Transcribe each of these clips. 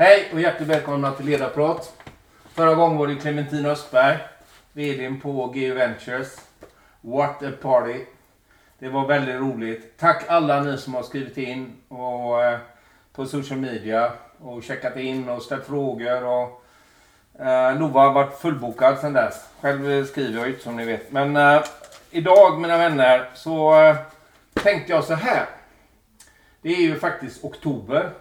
Hej och hjärtligt välkomna till Ledarprat. Förra gången var det Clementina Östberg, VD på GU Ventures. What a party! Det var väldigt roligt. Tack alla ni som har skrivit in och, eh, på social media och checkat in och ställt frågor. Och, eh, Lova har varit fullbokad sedan dess. Själv skriver jag ut inte som ni vet. Men eh, idag mina vänner så eh, tänkte jag så här. Det är ju faktiskt oktober.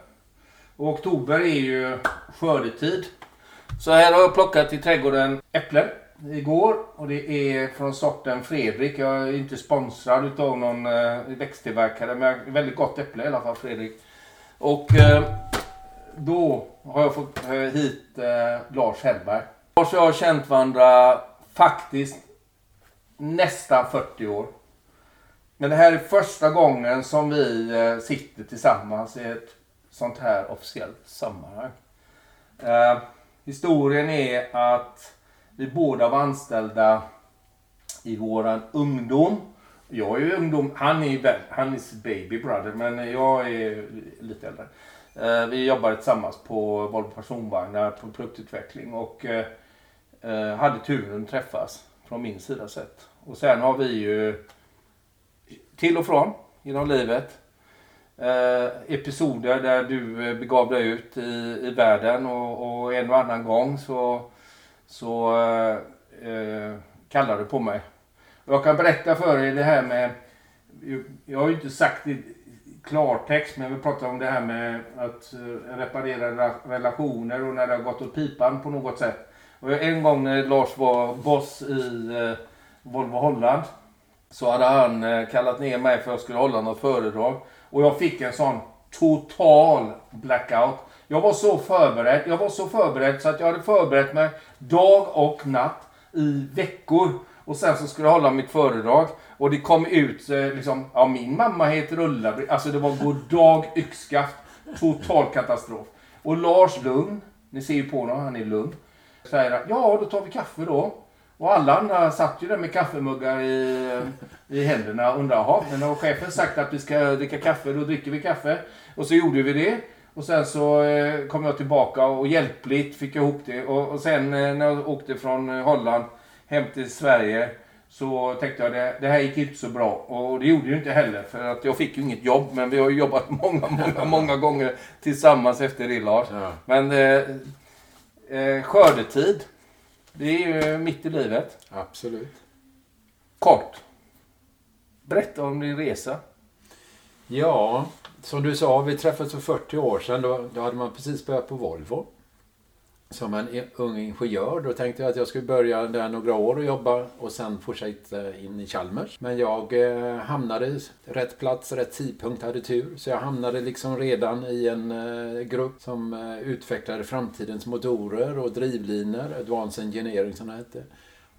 Och oktober är ju skördetid. Så här har jag plockat i trädgården äpplen igår. Och det är från sorten Fredrik. Jag är inte sponsrad utav någon eh, växttillverkare. Men väldigt gott äpple i alla fall Fredrik. Och eh, då har jag fått eh, hit Lars Hellberg. Lars och jag har känt varandra faktiskt nästan 40 år. Men det här är första gången som vi sitter tillsammans i ett sånt här officiellt sammanhang. Eh, historien är att vi båda var anställda i våran ungdom. Jag är ju ungdom, han är ju han är baby brother, men jag är lite äldre. Eh, vi jobbade tillsammans på Volvo personvagnar på produktutveckling och eh, eh, hade turen att träffas från min sida sett. Och sen har vi ju till och från genom livet eh, episoder där du eh, begav dig ut i, i världen och, och en och annan gång så, så eh, eh kallade du på mig. Och jag kan berätta för er det här med, jag har ju inte sagt i klartext men vi pratar om det här med att eh, reparera relationer och när det har gått åt pipan på något sätt. Och en gång när Lars var boss i eh, Volvo Holland så hade han eh, kallat ner mig för att jag skulle hålla något föredrag. Och jag fick en sån total blackout. Jag var så förberedd. Jag var så förberedd så att jag hade förberett mig dag och natt i veckor. Och sen så skulle jag hålla mitt föredrag. Och det kom ut eh, liksom, ja min mamma heter Ulla. Alltså det var god dag yxskaft. Total katastrof. Och Lars Lugn, ni ser ju på honom, han är lugn. Säger att, ja då tar vi kaffe då. Och alla andra satt ju där med kaffemuggar i, i händerna och undrade, jaha, men har chefen sagt att vi ska dricka kaffe, då dricker vi kaffe. Och så gjorde vi det. Och sen så eh, kom jag tillbaka och hjälpligt fick jag ihop det. Och, och sen eh, när jag åkte från Holland hem till Sverige så tänkte jag det, det här gick inte så bra. Och det gjorde ju inte heller för att jag fick ju inget jobb. Men vi har ju jobbat många, många, många gånger tillsammans efter det Lars. Ja. Men eh, eh, skördetid, det är ju mitt i livet. Absolut. Kort. Berätta om din resa. Ja, som du sa, vi träffades för 40 år sedan. Då, då hade man precis börjat på Volvo. Som en ung ingenjör. Då tänkte jag att jag skulle börja där några år och jobba och sen fortsätta in i Chalmers. Men jag eh, hamnade rätt plats, rätt tidpunkt, hade tur. Så jag hamnade liksom redan i en eh, grupp som eh, utvecklade framtidens motorer och drivlinor. Advanced Engineering som det hette.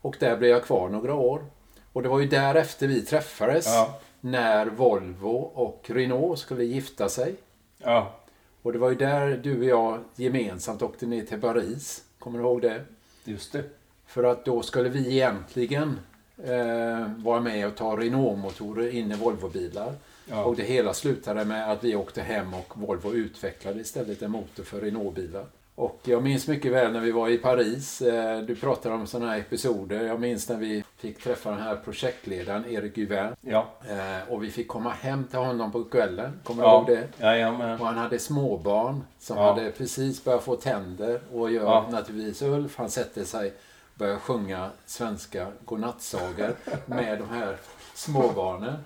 Och där blev jag kvar några år. Och det var ju därefter vi träffades Ja. när Volvo och Renault skulle gifta sig. Ja. Och det var ju där du och jag gemensamt åkte ner till Paris. Kommer du ihåg det? Just det. För att då skulle vi egentligen eh, vara med och ta Renault-motorer in i Volvo-bilar. Ja. Och det hela slutade med att vi åkte hem och Volvo utvecklade istället en motor för Renault-bilar. Och jag minns mycket väl när vi var i Paris. Eh, du pratade om sådana här episoder. Jag minns när vi fick träffa den här projektledaren Erik Guvin. Ja. Eh, och vi fick komma hem till honom på kvällen. Kommer du Ja. ihåg det? Jajamän. Och han hade småbarn som Ja. hade precis börjat få tänder. Och gör Ja. naturligtvis Ulf. Han sätter sig börjar sjunga svenska godnattsagor med de här småbarnen.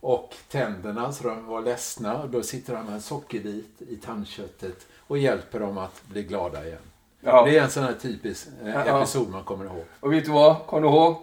Och tänderna så de var ledsna. Och då sitter han med en sockerbit i tandköttet och hjälper dem att bli glada igen. Ja. Det är en sån här typisk eh, episod man kommer ihåg. Och vet du vad? Kom du ihåg?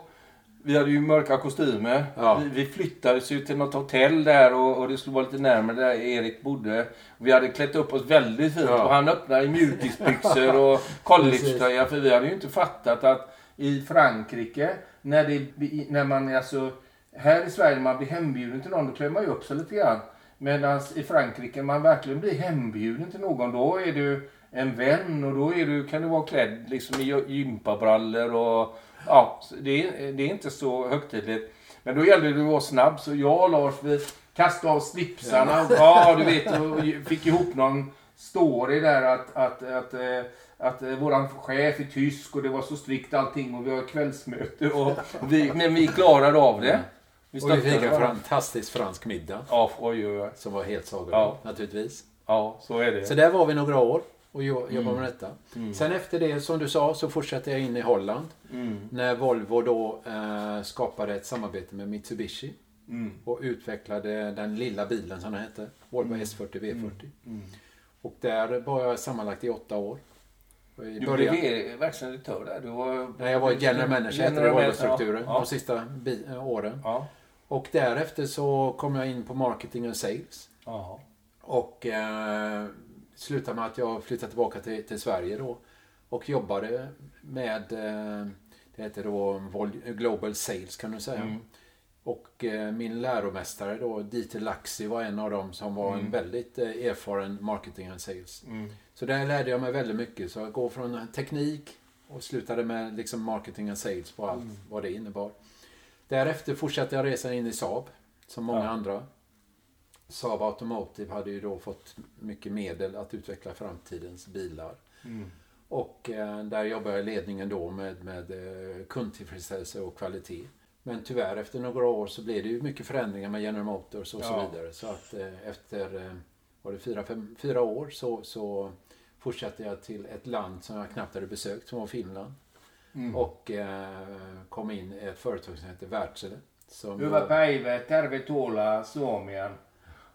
Vi hade ju mörka kostymer. Ja. Vi, vi flyttades ju till något hotell där och, och det skulle vara lite närmare där Erik bodde. Vi hade klätt upp oss väldigt fint Ja. och han öppnade i mjukisbyxor och collegetröja. För vi hade ju inte fattat att i Frankrike, när, det, när man alltså... Här i Sverige när man blir hembjuden till någon, då klär man ju upp sig lite grann. Medan i Frankrike, man verkligen blir hembjuden till någon, då är du en vän och då är du, kan du vara klädd liksom i gympabrallor och ja, det, är- det är inte så högtidligt. Men då gällde det att vara snabb, så jag och Lars vi kastade av slipsarna och ja, du vet, och fick ihop någon story där att, att, att, eh, att, att våran chef är tysk och det var så strikt allting och vi har kvällsmöte. Och vi, men vi klarade av det. Vi och vi fick en fantastisk fransk middag. Ja, oj, oj, oj. Som var helt sagorik Ja. naturligtvis. Ja, så är det. Så där var vi några år och jo- jobbade med detta. Mm. Sen efter det, som du sa, så fortsatte jag in i Holland. Mm. När Volvo då eh, skapade ett samarbete med Mitsubishi. Mm. Och utvecklade den lilla bilen som den hette. Volvo S40 V40. Mm. Och där var jag sammanlagt i åtta år. I Du början, blev verkställande direktör där. Du var... när jag var general manager General Volvo-strukturen Ja. de sista åren. Ja. Och därefter så kom jag in på marketing och sales. ja. Och eh, slutade med att jag flyttade tillbaka till, till Sverige då. Och jobbade med, eh, det heter då Global Sales kan du säga. Mm. Och eh, min läromästare då, Dieter Laxi, var en av dem som var en Mm. väldigt eh, erfaren marketing and sales. Mm. Så där lärde jag mig väldigt mycket. Så jag går från teknik och slutade med liksom marketing and sales på allt Mm. vad det innebar. Därefter fortsatte jag resan in i Saab, som många Ja. andra. Saab Automotive hade ju då fått mycket medel att utveckla framtidens bilar. Mm. Och eh, där jobbar jag i ledningen då med, med eh, kundtillfredsställelse och kvalitet. Men tyvärr efter några år så blev det ju mycket förändringar med General Motors och så Ja. vidare. Så att eh, efter eh, var det fyra, fem, fyra år så, så fortsatte jag till ett land som jag knappt hade besökt, som var Finland. Mm. Och eh, kom in i ett företag som heter Wärtsilä. Som Hyvää päivää, tervetuloa Suomeen.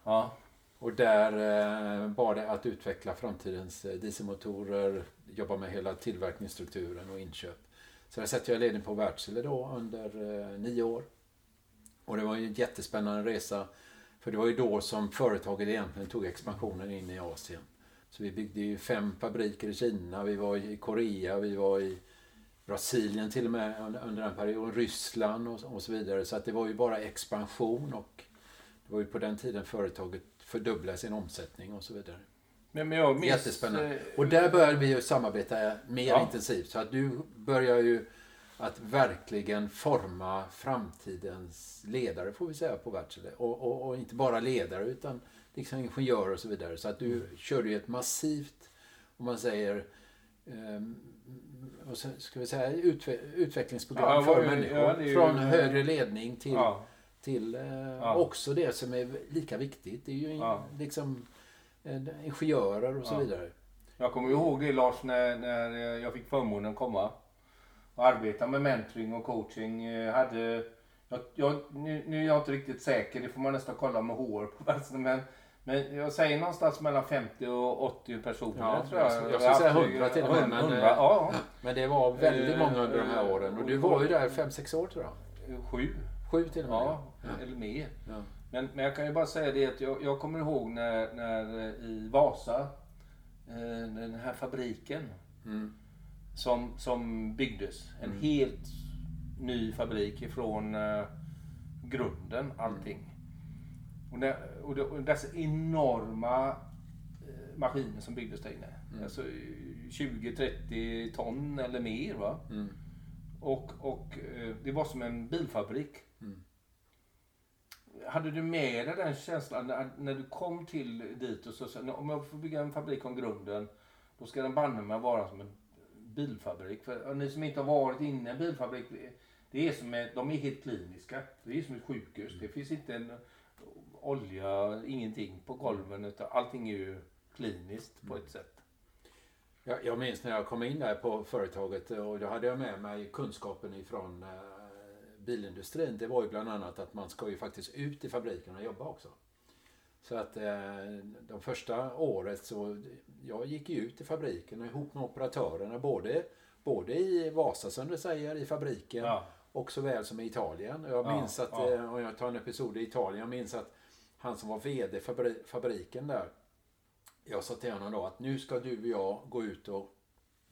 Ja. Och där eh, var det att utveckla framtidens eh, dieselmotorer, jobba med hela tillverkningsstrukturen och inköp. Så där satt jag i ledning på Wärtsilä då under eh, nio år. Och det var ju en jättespännande resa. För det var ju då som företaget egentligen tog expansionen in i Asien. Så vi byggde ju fem fabriker i Kina, vi var i Korea, vi var i Brasilien till och med under, den perioden, Ryssland och, och så vidare. Så att det var ju bara expansion och det var ju på den tiden företaget fördubblade sin omsättning och så vidare. Men, men jag minns... Jättespännande. eh, Och där började vi ju samarbeta mer Ja. intensivt. Så att du börjar ju att verkligen forma framtidens ledare får vi säga på Wärtsilä. Och, och, och inte bara ledare utan liksom ingenjörer och så vidare. Så att du Mm. körde ju ett massivt, om man säger, och så ska vi säga utve utvecklingsprogram Ja, för ju- människor. ja, ju- Från högre ledning till, Ja. till Ja. också det som är lika viktigt. Det är ju Ja. liksom eh, ingenjörer och så vidare. Jag kommer ihåg det Lars när, när jag fick förmånen att komma och arbeta med mentoring och coaching. Jag hade, jag, jag, nu, nu är jag inte riktigt säker, det får man nästan kolla med HR på men, men jag säger någonstans mellan 50 och 80 personer. Ja, tror jag. jag- jag skulle säga 100 till och med, men, 100, eh, ja, Men det var väldigt många under de här åren. Och du var ju där fem sex år tror jag. sju. Sju till och med. Ja, Ja. eller mer. Ja. Men, men jag kan ju bara säga det att jag, jag kommer ihåg när, när eh, i Vasa, eh, den här fabriken Mm. som, som byggdes. En Mm. helt ny fabrik ifrån grunden, allting. Och, när, och, det, och dessa enorma eh, maskiner som byggdes där inne. Mm. Alltså eh, 20-30 ton eller mer. va Mm. Och, och eh, det var som en bilfabrik. Mm. Hade du med dig den känslan när, när du kom till dit och så sa om jag får bygga en fabrik om grunden då ska den banne mig vara som en bilfabrik. För ni som inte har varit inne i en bilfabrik det är som ett, de är helt kliniska. Det är som ett sjukhus. Det finns inte en olja, ingenting på golven utan allting är ju kliniskt på ett sätt. Jag, jag minns när jag kom in där på företaget och då hade jag med mig kunskapen ifrån eh, bilindustrin. Det var ju bland annat att man ska ju faktiskt ut i fabriken och jobba också. Så att eh, de första året så jag gick ju ut i fabriken ihop med operatörerna både, både i Vasa som du säger i fabriken Ja. och såväl som i Italien. Jag Ja, minns att, ja. eh, om jag tar en episod i Italien, jag minns att han som var VD för fabri- fabriken där, jag sa till honom då att nu ska du och jag gå ut och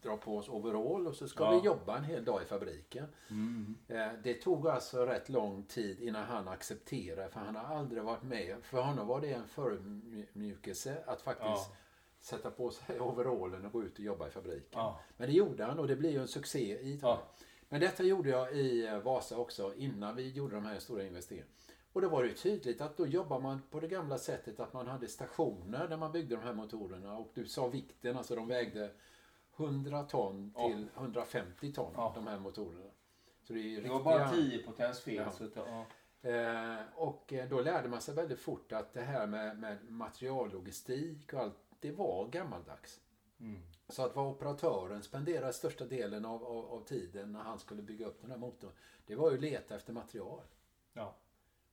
dra på oss overall och så ska Ja. vi jobba en hel dag i fabriken. Mm. Eh, Det tog alltså rätt lång tid innan han accepterade för han har aldrig varit med. För honom var det en förmjukelse att faktiskt Ja. sätta på sig overallen och gå ut och jobba i fabriken. Ja. Men det gjorde han och det blev ju en succé i Italien. Men detta gjorde jag i Vasa också innan vi gjorde de här stora investeringarna. Och då var det ju tydligt att då jobbar man på det gamla sättet att man hade stationer där man byggde de här motorerna. Och du sa vikten, alltså de vägde 100 ton Ja. till 150 ton, Ja. de här motorerna. Så det, är Det var bara 10 potens fel. Ja. Så ja. Eh, och eh, då lärde man sig väldigt fort att det här med, med materiallogistik och allt, det var gammaldags. Mm. Så att vad operatören spenderade största delen av, av, av tiden när han skulle bygga upp den här motorn, det var ju att leta efter material. Ja.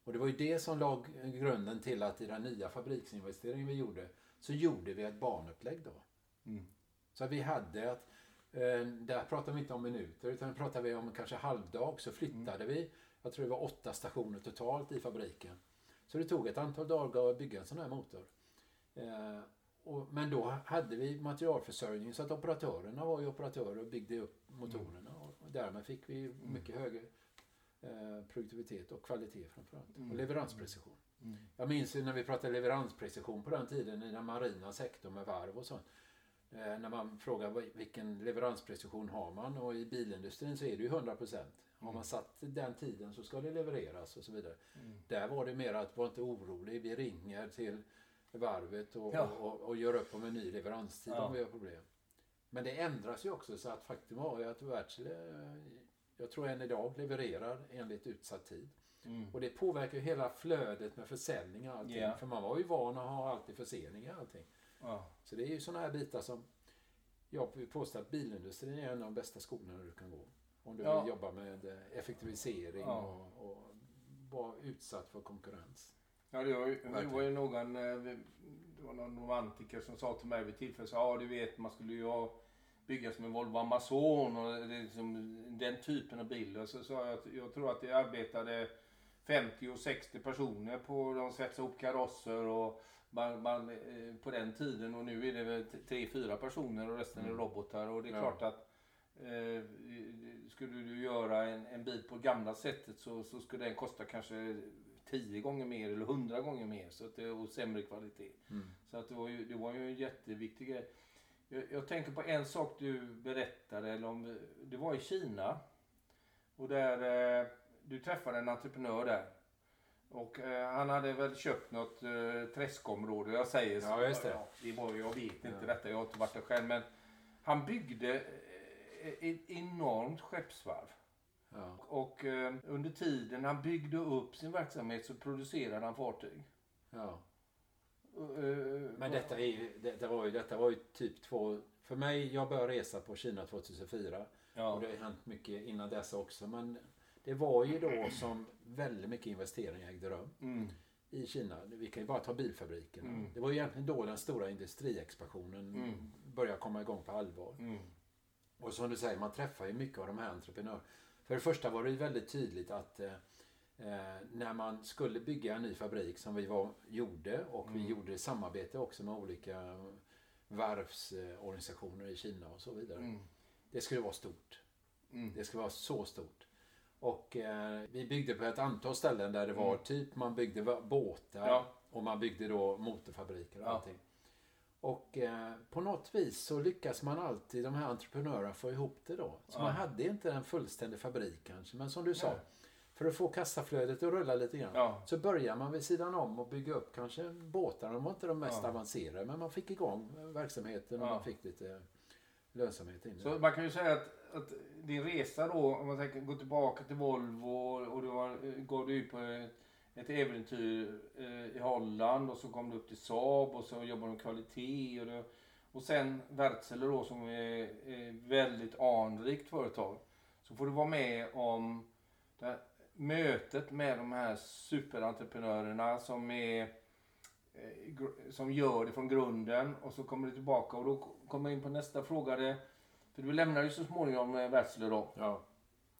Och det var ju det som lag grunden till att i den nya fabriksinvesteringen vi gjorde, så gjorde vi ett banupplägg då. Mm. Så vi hade att, eh, där pratar vi inte om minuter, utan pratar vi om kanske halvdag, så flyttade vi, jag tror det var åtta stationer totalt i fabriken. Så det tog ett antal dagar att bygga en sån här motor. Eh, men då hade vi materialförsörjning så att operatörerna var ju operatörer och byggde upp motorerna. Och därmed fick vi mycket högre eh, produktivitet och kvalitet framförallt. Mm. Och leveransprecision. Mm. Jag minns när vi pratade leveransprecision på den tiden i den marina sektorn med varv och sånt. Eh, när man frågar vilken leveransprecision har man och i bilindustrin så är det ju 100%. Har man satt den tiden så ska det levereras och så vidare. Mm. Där var det mer att var inte orolig, vi ringer till varvet och, Ja. och, och gör upp om en ny leveranstid Ja. om vi har problem. Men det ändras ju också så att faktum var ju att Wärtsilä, jag tror än idag, levererar enligt utsatt tid. Mm. Och det påverkar ju hela flödet med försäljning och allting. Ja. För man var ju van att ha alltid förseningar och allting. Ja. Så det är ju sådana här bitar som jag vill påstå att bilindustrin är en av de bästa skolorna du kan gå. Om du Ja. vill jobba med eh, effektivisering Ja. och, och vara utsatt för konkurrens. Ja, det var, ju, det var ju någon, eh, det var någon romantiker som sa till mig vid tillfälle så ja du vet man skulle ju ha bygga som en Volvo Amazon och är liksom den typen av bil. Och så sa jag att jag tror att det arbetade 50 och 60 personer på de svetsade ihop karosser och man, man, eh, på den tiden och nu är det väl 3-4 personer och resten är Mm. robotar och det är Ja. klart att Eh, skulle du göra en, en bil på gamla sättet så, så skulle den kosta kanske 10 gånger mer eller 100 gånger mer. Så att det, och sämre kvalitet. Mm. Så att det, var ju, det var ju en jätteviktig grej. Jag, jag tänker på en sak du berättade. Eller om, det var i Kina. Och där eh, du träffade en entreprenör där. Och eh, han hade väl köpt något eh, träskområde. Jag säger så. Ja, just det. det var, jag vet inte Ja. detta. Jag har inte varit där själv. Men han byggde eh, ett enormt skeppsvarv. Ja. Och eh, under tiden han byggde upp sin verksamhet så producerade han fartyg. Ja. Eh, Men detta, är, ju- det, det var ju, detta var ju typ två... För mig, jag började resa på Kina 2004. Och Ja. det har hänt mycket innan dess också. Men det var ju då som väldigt mycket investeringar ägde rum Mm. i Kina. Vi kan ju bara ta bilfabrikerna. Mm. Det var ju egentligen då den stora industriexpansionen Mm. började komma igång på allvar. Mm. Och som du säger, man träffar ju mycket av de här entreprenörerna. För det första var det ju väldigt tydligt att eh, när man skulle bygga en ny fabrik som vi var, gjorde och vi Mm. gjorde i samarbete också med olika varvsorganisationer i Kina och så vidare. Mm. Det skulle vara stort. Mm. Det skulle vara så stort. Och eh, vi byggde på ett antal ställen där det var Mm. typ man byggde båtar Ja. och man byggde då motorfabriker och Ja. allting. Och eh, på något vis så lyckas man alltid, de här entreprenörerna, få ihop det då. Så Ja. man hade inte en fullständig fabrik kanske, men som du sa, Nej. För att få kassaflödet att rulla lite grann. Ja. Så börjar man vid sidan om och bygga upp kanske båtar. De var inte de mest Ja. avancerade, men man fick igång verksamheten och man fick lite lönsamhet in Så man kan ju säga att, att din resa då, om man tänker gå tillbaka till Volvo och du var, går du ut på ett, ett äventyr eh, i Holland och så kom du upp till Saab och så jobbar du med kvalitet och, det, och sen Wärtsilä då som är, är väldigt anrikt företag. Så får du vara med om det mötet med de här superentreprenörerna som är eh, som gör det från grunden och så kommer du tillbaka och då kommer jag in på nästa fråga. Det, för du lämnar ju så småningom eh, Wärtsilä då. Ja,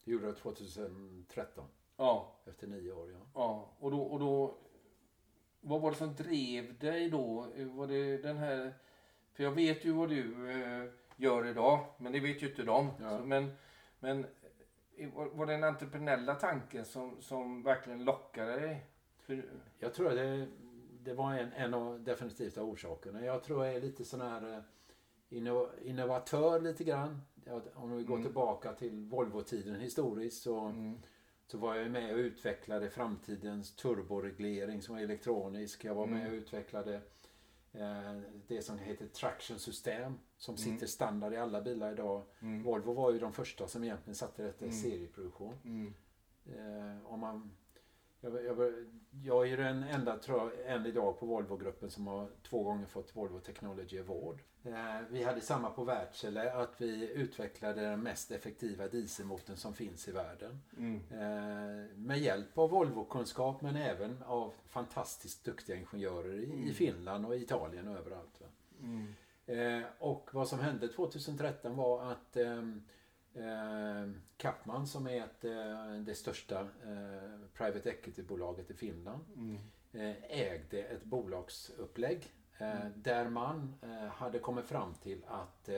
det gjorde jag 2013. Ja, Efter nio år, ja. ja. Och då, och då... Vad var det som drev dig då? Eh, Var det den här... För jag vet ju vad du gör idag, men det vet ju inte de. Ja. Så, men men var, det den entreprenöriella tanken som, som verkligen lockade dig? För, Jag tror att det, det var en, en av definitivt av orsakerna. Jag tror jag är lite sån här eh, inno, innovatör lite grann. Om vi går Mm. tillbaka till Volvo-tiden historiskt så, mm, så var jag med och utvecklade framtidens turboreglering som var elektronisk. Jag var med Mm. och utvecklade det som heter traction system som Mm. sitter standard i alla bilar idag. Mm. Volvo var ju de första som egentligen satte detta i Mm. serieproduktion. Mm. Eh, om man, jag, jag, jag är den enda, tror jag, än idag på Volvo-gruppen som har två gånger fått Volvo Technology Award. Eh, vi hade samma på Wärtsilä, att vi utvecklade den mest effektiva dieselmotorn som finns i världen. Mm. Eh, med hjälp av Volvo-kunskap men även av fantastiskt duktiga ingenjörer i, i Mm. Finland och Italien och överallt. Mm. Eh, och vad som hände 2013 var att ehm, eh, Kapman som är ett, eh, det största eh, private equity-bolaget i Finland Mm. eh, ägde ett bolagsupplägg eh, Mm. där man eh, hade kommit fram till att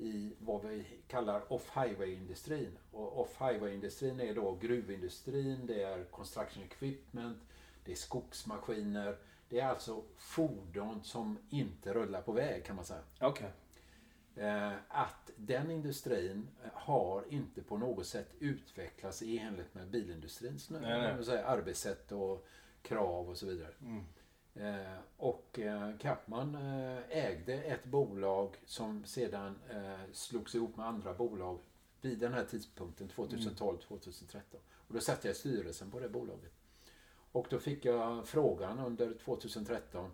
i vad vi kallar off-highway-industrin. Och off-highway-industrin är då gruvindustrin, det är construction equipment, det är skogsmaskiner. Det är alltså fordon som inte rullar på väg kan man säga. Okej. Eh, att den industrin eh, har inte på något sätt utvecklats i enlighet med bilindustrins nu, Nej, nej. säga arbetssätt och krav och så vidare. Mm. Eh, och eh, Kapman eh, ägde ett bolag som sedan eh, slogs ihop med andra bolag vid den här tidpunkten, 2012-2013. Och då satt jag i styrelsen på det bolaget. Och då fick jag frågan under 2013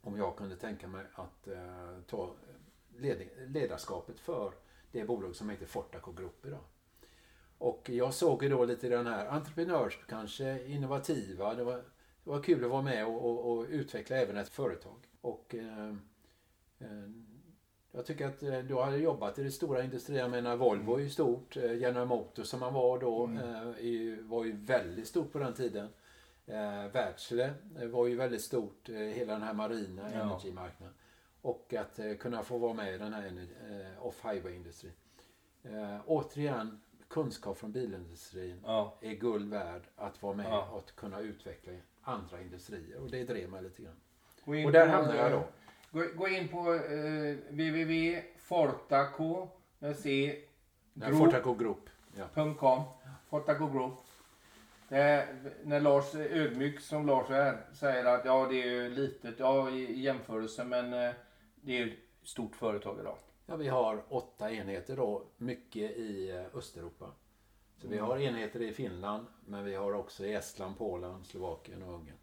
om jag kunde tänka mig att ta ledarskapet för det bolag som heter Fortaco Group idag. Och jag såg ju då lite den här entreprenörs, kanske innovativa. Det var, det var kul att vara med och, och, och utveckla även ett företag. Och eh, eh, jag tycker att eh, du hade jobbat i det stora industrin. Jag menar Volvo är ju stort. Eh, General Motors som man var då Mm. eh, var ju väldigt stort på den tiden. Wärtsilä var ju väldigt stort. Hela den här marina Ja. energimarknaden. Och att eh, kunna få vara med i den här eh, off-highway-industrin. Eh, återigen, kunskap från bilindustrin Ja. är guld värd att vara med Ja. och att kunna utveckla andra industrier. Och det drev mig lite grann. Och där hamnade jag då. Gå, gå in på eh, www.fortaco med C, Nej, group. Fortaco Group. Ja. .com, Fortaco Group. Det är, när Lars ödmjuk som Lars är, säger att ja det är ju litet ja, i jämförelse men eh, det är ett stort företag idag. ja, vi har åtta enheter då. Mycket i eh, Östeuropa. Så vi Mm. har enheter i Finland, men vi har också i Estland, Polen, Slovakien och Ungern.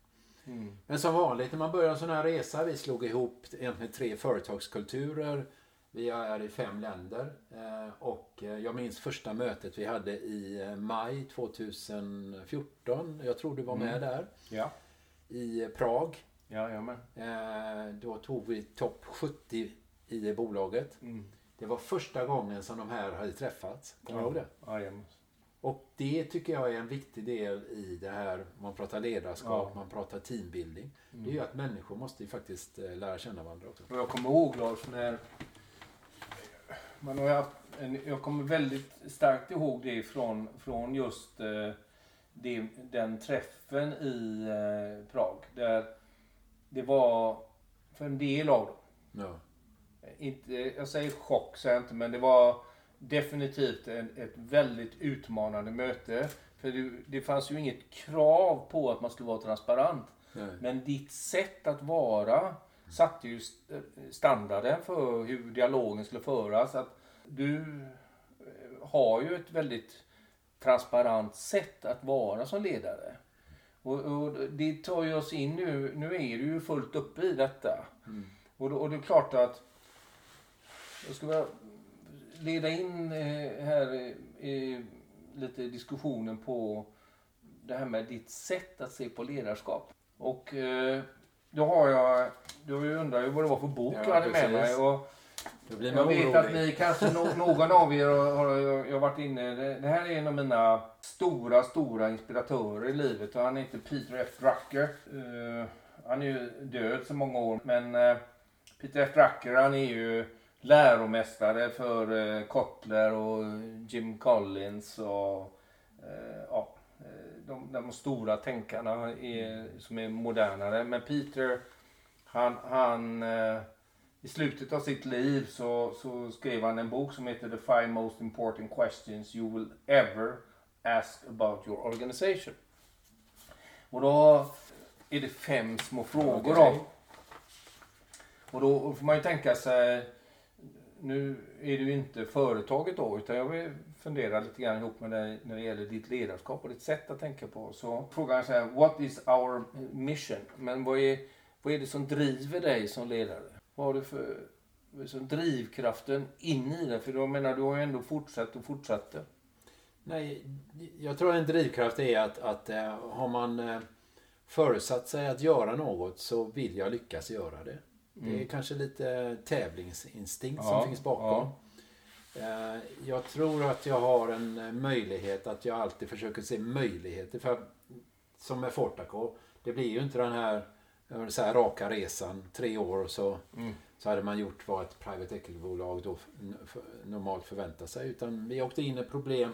Mm. Men som vanligt när man börjar en sån här resa, vi slog ihop egentligen tre företagskulturer. Vi är i fem länder eh, och eh, jag minns första mötet vi hade i maj 2014. Jag tror du var med Mm. där. Ja, I Prag. Ja, jag med. Eh, Då tog vi topp 70 i det bolaget. Mm. Det var första gången som de här hade träffats. Kommer du ihåg det? Ja. Och det tycker jag är en viktig del i det här. Man pratar ledarskap, Ja. man pratar teambuilding. Det är Mm. ju att människor måste ju faktiskt eh, lära känna varandra också. Och jag kommer ihåg Lars när... Man har haft en, jag kommer väldigt starkt ihåg det från, från just eh, det, den träffen i eh, Prag. Där det var för en del av dem. Ja. Inte, jag säger chock, säger jag inte, men det var definitivt en, ett väldigt utmanande möte. För det, det fanns ju inget krav på att man skulle vara transparent. Nej. Men ditt sätt att vara satte ju st- standarden för hur dialogen skulle föras. Att du eh, har ju ett väldigt transparent sätt att vara som ledare. Och, och det tar ju oss in nu. Nu är du ju fullt uppe i detta. Mm. Och, och det är klart att jag skulle leda in eh, här i, i lite diskussionen på det här med ditt sätt att se på ledarskap. Och eh, då har jag, då undrar jag vad det var för bok Ja, jag hade med precis. mig. Och Då blir jag man vet orolig. att ni kanske, no, någon av er har, jag, jag varit inne, det, det här är en av mina stora, stora inspiratörer i livet och han heter Peter F. Drucker. Eh, han är ju död så många år men eh, Peter F. Drucker han är ju läromästare för eh, Kotler och Jim Collins och ja, de, de stora tänkarna är, som är modernare. Men Peter, han, han i slutet av sitt liv så, så skrev han en bok som heter The Five Most Important Questions You Will Ever ask about your organization. Och då är det fem små frågor då. Och då får man ju tänka sig, nu är det ju inte företaget då, utan jag vill fundera lite grann ihop med dig när det gäller ditt ledarskap och ditt sätt att tänka på. Så frågan är så här, what is our mission? Men vad är, vad är det som driver dig som ledare? Vad har du för som drivkraften in i det? För jag menar, du har ju ändå fortsatt och fortsatte. Nej, jag tror en drivkraft är att, att eh, har man eh, förutsatt sig att göra något så vill jag lyckas göra det. Det är kanske lite tävlingsinstinkt Mm. Ja, som finns bakom. Eh, Jag tror att jag har en eh, möjlighet att jag alltid försöker se möjligheter. För som med Fortaco, det blir ju inte den här, vill säga, raka resan, tre år och så, Mm. så hade man gjort vad ett private equity-bolag då normalt förväntar sig. Utan vi åkte in i problem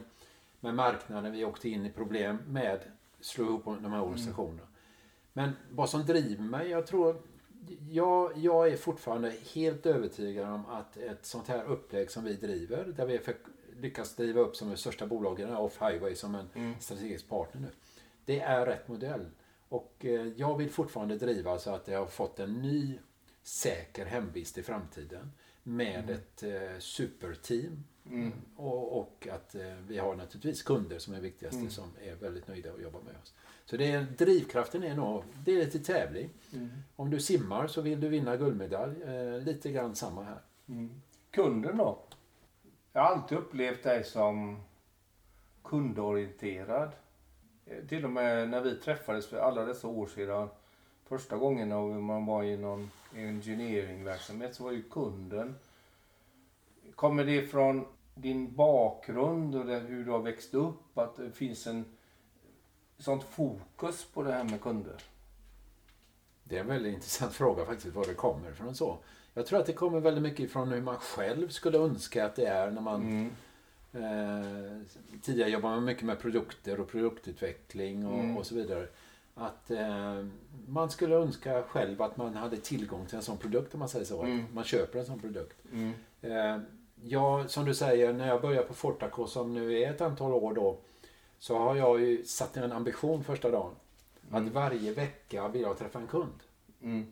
med marknaden, vi åkte in i problem med slå ihop de här organisationerna. Men vad som driver mig, jag tror jag, jag är fortfarande helt övertygad om att ett sånt här upplägg som vi driver, där vi lyckas driva upp som det största bolagen, Off-Highway, som en Mm. strategisk partner nu. Det är rätt modell. Och eh, jag vill fortfarande driva så att jag har fått en ny säker hemvist i framtiden med ett eh, superteam. Mm. Och, och att eh, vi har naturligtvis kunder som är viktigaste Mm. som är väldigt nöjda och jobbar med oss. Så det är, drivkraften är nog, det är lite tävling. Mm. Om du simmar så vill du vinna guldmedalj. Eh, lite grann samma här. Mm. Kunden då? Jag har alltid upplevt dig som kundorienterad. Eh, Till och med när vi träffades för alla dessa år sedan. Första gången när man var i någon engineeringverksamhet så var ju kunden. Kommer det från din bakgrund och hur du har växt upp? Att det finns en sånt fokus på det här med kunder? Det är en väldigt intressant fråga faktiskt, var det kommer ifrån så. Jag tror att det kommer väldigt mycket ifrån hur man själv skulle önska att det är när man Mm. Eh, tidigare jobbade man mycket med produkter och produktutveckling och, Mm. och så vidare. Att eh, man skulle önska själv att man hade tillgång till en sån produkt om man säger så. Mm. Att man köper en sån produkt. Mm. Eh, ja, som du säger, när jag började på Fortaco som nu är ett antal år då. Så har jag ju satt en ambition första dagen. Att varje vecka vill jag träffa en kund. Mm.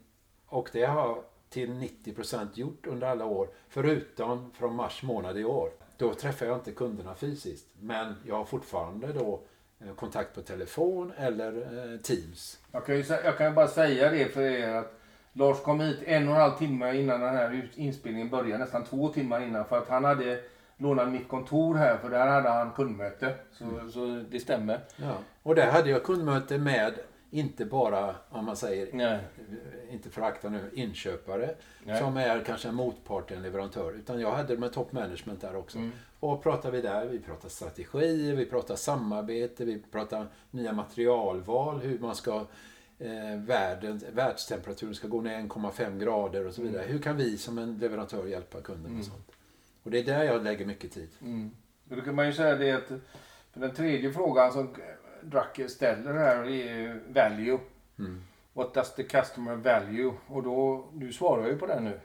Och det har jag till 90% gjort under alla år. Förutom från mars månad i år. Då träffar jag inte kunderna fysiskt. Men jag har fortfarande då eh, kontakt på telefon eller eh, Teams. Jag kan, ju, jag kan bara säga det för er att Lars kom hit en och en halv timme innan den här inspelningen började. Nästan två timmar innan. För att han hade lånat mitt kontor här för där hade han kundmöte. Så, så det stämmer. Ja. Och där hade jag kundmöte med, inte bara om man säger, Nej. inte förakta nu, inköpare. Nej. Som är kanske en motpart till en leverantör. Utan jag hade med top management där också. Mm. Och pratar vi där, vi pratar strategier, vi pratar samarbete, vi pratar nya materialval, hur man ska eh, världen, världstemperaturen ska gå ner 1,5 grader och så vidare. Hur kan vi som en leverantör hjälpa kunden Mm. med sånt? Och det är där jag lägger mycket tid. Mm. Då kan man ju säga det att för den tredje frågan som Drucker ställer här är ju value. Mm. What does the customer value? Och då, du svarar ju på det nu.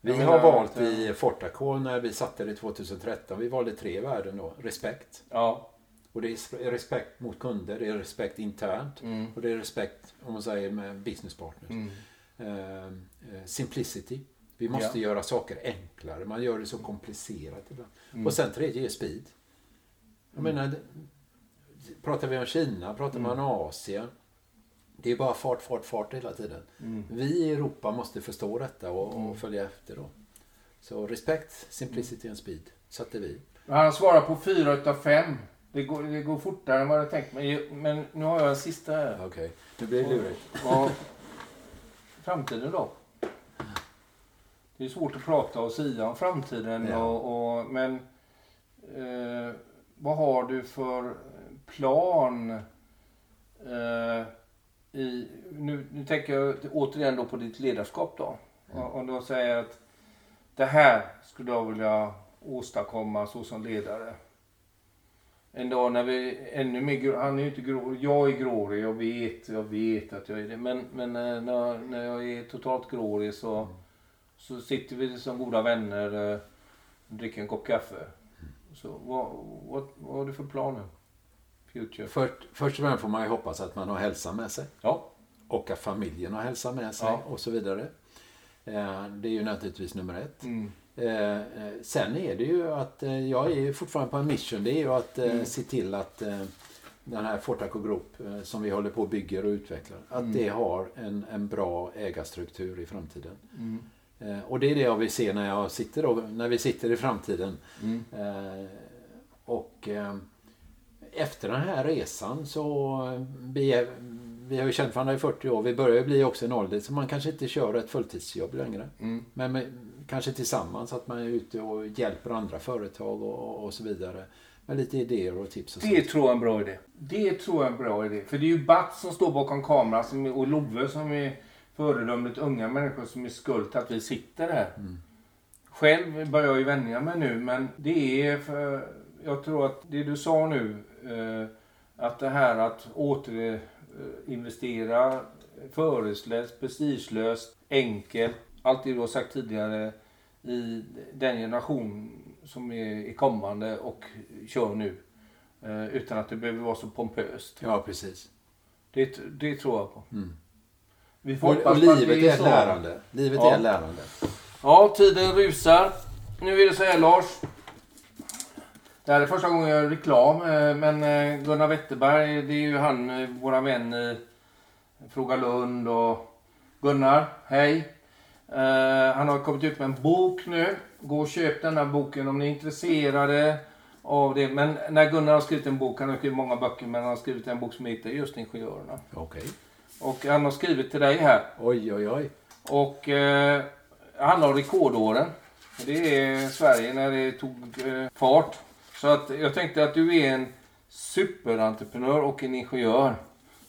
Vi Jag har valt att, eh, i Fortaco när vi satte det 2013, vi valde tre värden då. Respekt. Ja. Och det är respekt mot kunder, det är respekt internt Mm. och det är respekt om man säger med business partners. Mm. Eh, eh, simplicity. Vi måste göra saker enklare. Man gör det så komplicerat ibland. Mm. Och sen tredje är speed. Jag Mm. menar, pratar vi om Kina, pratar man om Asien. Det är bara fart, fart, fart hela tiden. Mm. Vi i Europa måste förstå detta och, och följa efter då. Så respekt, simplicity and speed satte vi. Han svarar på fyra utav fem. Det går, det går fortare än vad jag tänkt mig. Men nu har jag en sista här. Okej, nu blir det lurigt. Framtiden då? Det är svårt att prata och sia om framtiden. Ja. Och, och, men eh, vad har du för plan? Eh, i, nu, nu tänker jag återigen då på ditt ledarskap då. Och, och då säger att det här skulle jag vilja åstadkomma så som ledare. En dag när vi ännu mer han är ju inte grå, jag är grårig, jag vet, jag vet att jag är det. Men, men eh, när, när jag är totalt grårig så, så sitter vi som goda vänner eh, och dricker en kopp kaffe. Så vad, vad, vad har du för planer? Future. För, först och främst får man ju hoppas att man har hälsa med sig. Ja. Och att familjen har hälsa med sig Ja. och så vidare. Eh, Det är ju naturligtvis nummer ett. Mm. Eh, eh, Sen är det ju att jag är ju fortfarande på en mission. Det är ju att Mm. se till att den här Fortaco Group som vi håller på och bygger och utvecklar. Att Mm. det har en, en bra ägarstruktur i framtiden. Mm. Och det är det jag vill se när, jag sitter då, när vi sitter i framtiden. Mm. Och efter den här resan så eh, vi, vi har ju känt varandra i 40 år. Vi börjar ju bli också en ålder så man kanske inte kör ett fulltidsjobb längre. Mm. Men med, kanske tillsammans att man är ute och hjälper andra företag och, och så vidare. Med lite idéer och tips och Det sånt. tror jag är en bra idé. Det tror jag är en bra idé. För det är ju Bart som står bakom kameran som och Love som är föredömligt unga människor som är skuld till att vi sitter här. Mm. Själv börjar jag ju vänja mig nu men det är för... Jag tror att det du sa nu att det här att återinvestera föreslöst, prestigelöst, enkelt. Allt det du har sagt tidigare i den generation som är, är kommande och kör nu. Eh, utan att det behöver vara så pompöst. Ja, precis. Det, det tror jag på. Mm. Vi får Och, och livet är så. lärande. Livet Ja. är lärande. Ja, tiden rusar. Nu är det så här Lars. Det här är första gången jag gör reklam, eh, men eh, Gunnar Wetterberg, det är ju han, eh, våra vän i Fråga Lund och Gunnar, hej. Han har kommit ut med en bok nu. Gå och köp den här boken om ni är intresserade av det. Men när Gunnar har skrivit en bok, han har skrivit många böcker, men han har skrivit en bok som heter just Ingenjörerna. Okej. Och han har skrivit till dig här. Oj, oj, oj. Och eh, han har rekordåren. Det är Sverige när det tog eh, fart. Så att jag tänkte att du är en superentreprenör och en ingenjör.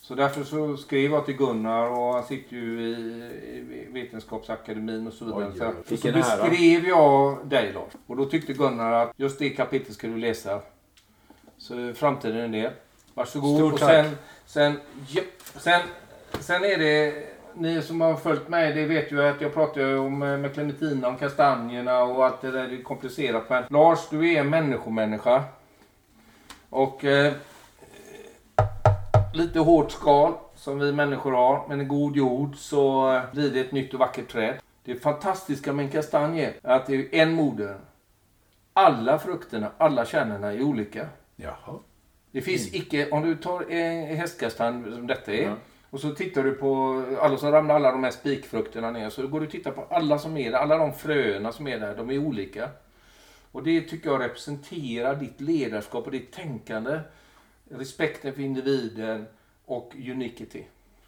Så därför så skrev jag till Gunnar och han sitter ju i, Vetenskapsakademin och så vidare. Oj, oj, Så, beskrev jag dig Lars. Och då tyckte Gunnar att just det kapitlet ska du läsa. Så framtiden är det. Varsågod. Stort och tack. sen, sen, ja, sen, sen är det ni som har följt mig, det vet ju att jag pratar om eh, med Clementina, om kastanjerna och allt det där. Det är komplicerat. Men Lars, du är en människomänniska. Och eh, lite hårt skal som vi människor har. Men i god jord så eh, blir det ett nytt och vackert träd. Det fantastiska med en kastanj är att det är en moder. Alla frukterna, alla kärnorna är olika. Jaha. Det finns icke, om du tar en hästkastanj som detta är. Ja. Och så tittar du på alla som ramlar alla de här spikfrukterna ner. Så går du och tittar på alla som är där. Alla de fröna som är där. De är olika. Och det tycker jag representerar ditt ledarskap och ditt tänkande. Respekten för individen och unicity.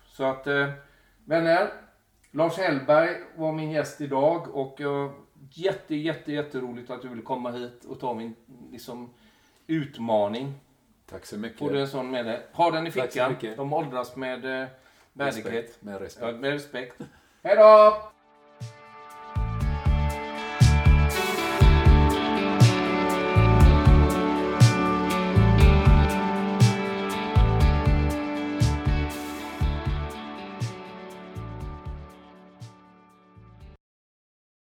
Så att eh, vänner. Lars Hellberg var min gäst idag och jätte, jätte, jätteroligt att du ville komma hit och ta min liksom, utmaning. Tack så mycket. Får du en sån med dig? Ha den i fickan. De åldras med eh, värdighet. Respekt. Med respekt. Ja, med respekt. Hej då!